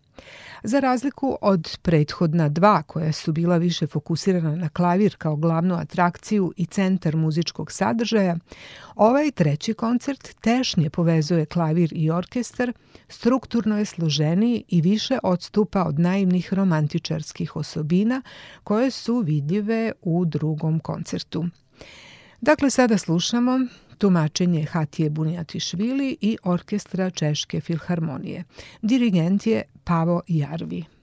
Za razliku od prethodna dva koja su bila više fokusirana na klavir kao glavnu atrakciju i centar muzičkog sadržaja, ovaj treći koncert tešnje povezuje klavir i orkestar, strukturno je složeniji i više odstupa od naivnih romantičarskih osobina koje su vidljive u drugom koncertu. Dakle, sada slušamo tumačenje Hatije Bunijatišvili i orkestra Češke filharmonije. Dirigent je Pavo Jarvi.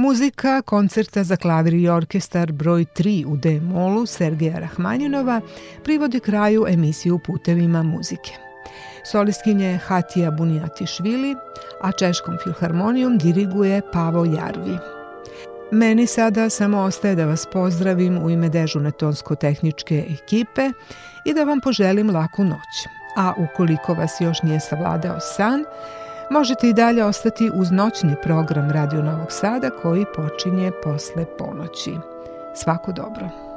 Muzika koncerta za klavir i orkestar broj 3 u D-molu Sergeja Rahmanjinova privodi kraju emisiju Putevima muzike. Solistkinje Hatija Bunijatišvili, a Češkom filharmonijom diriguje Pavo Jarvi. Meni sada samo ostaje da vas pozdravim u ime dežurne tonsko-tehničke ekipe i da vam poželim laku noć. A ukoliko vas još nije savladao san, Možete i dalje ostati uz noćni program Radio Novog Sada koji počinje posle ponoći. Svako dobro.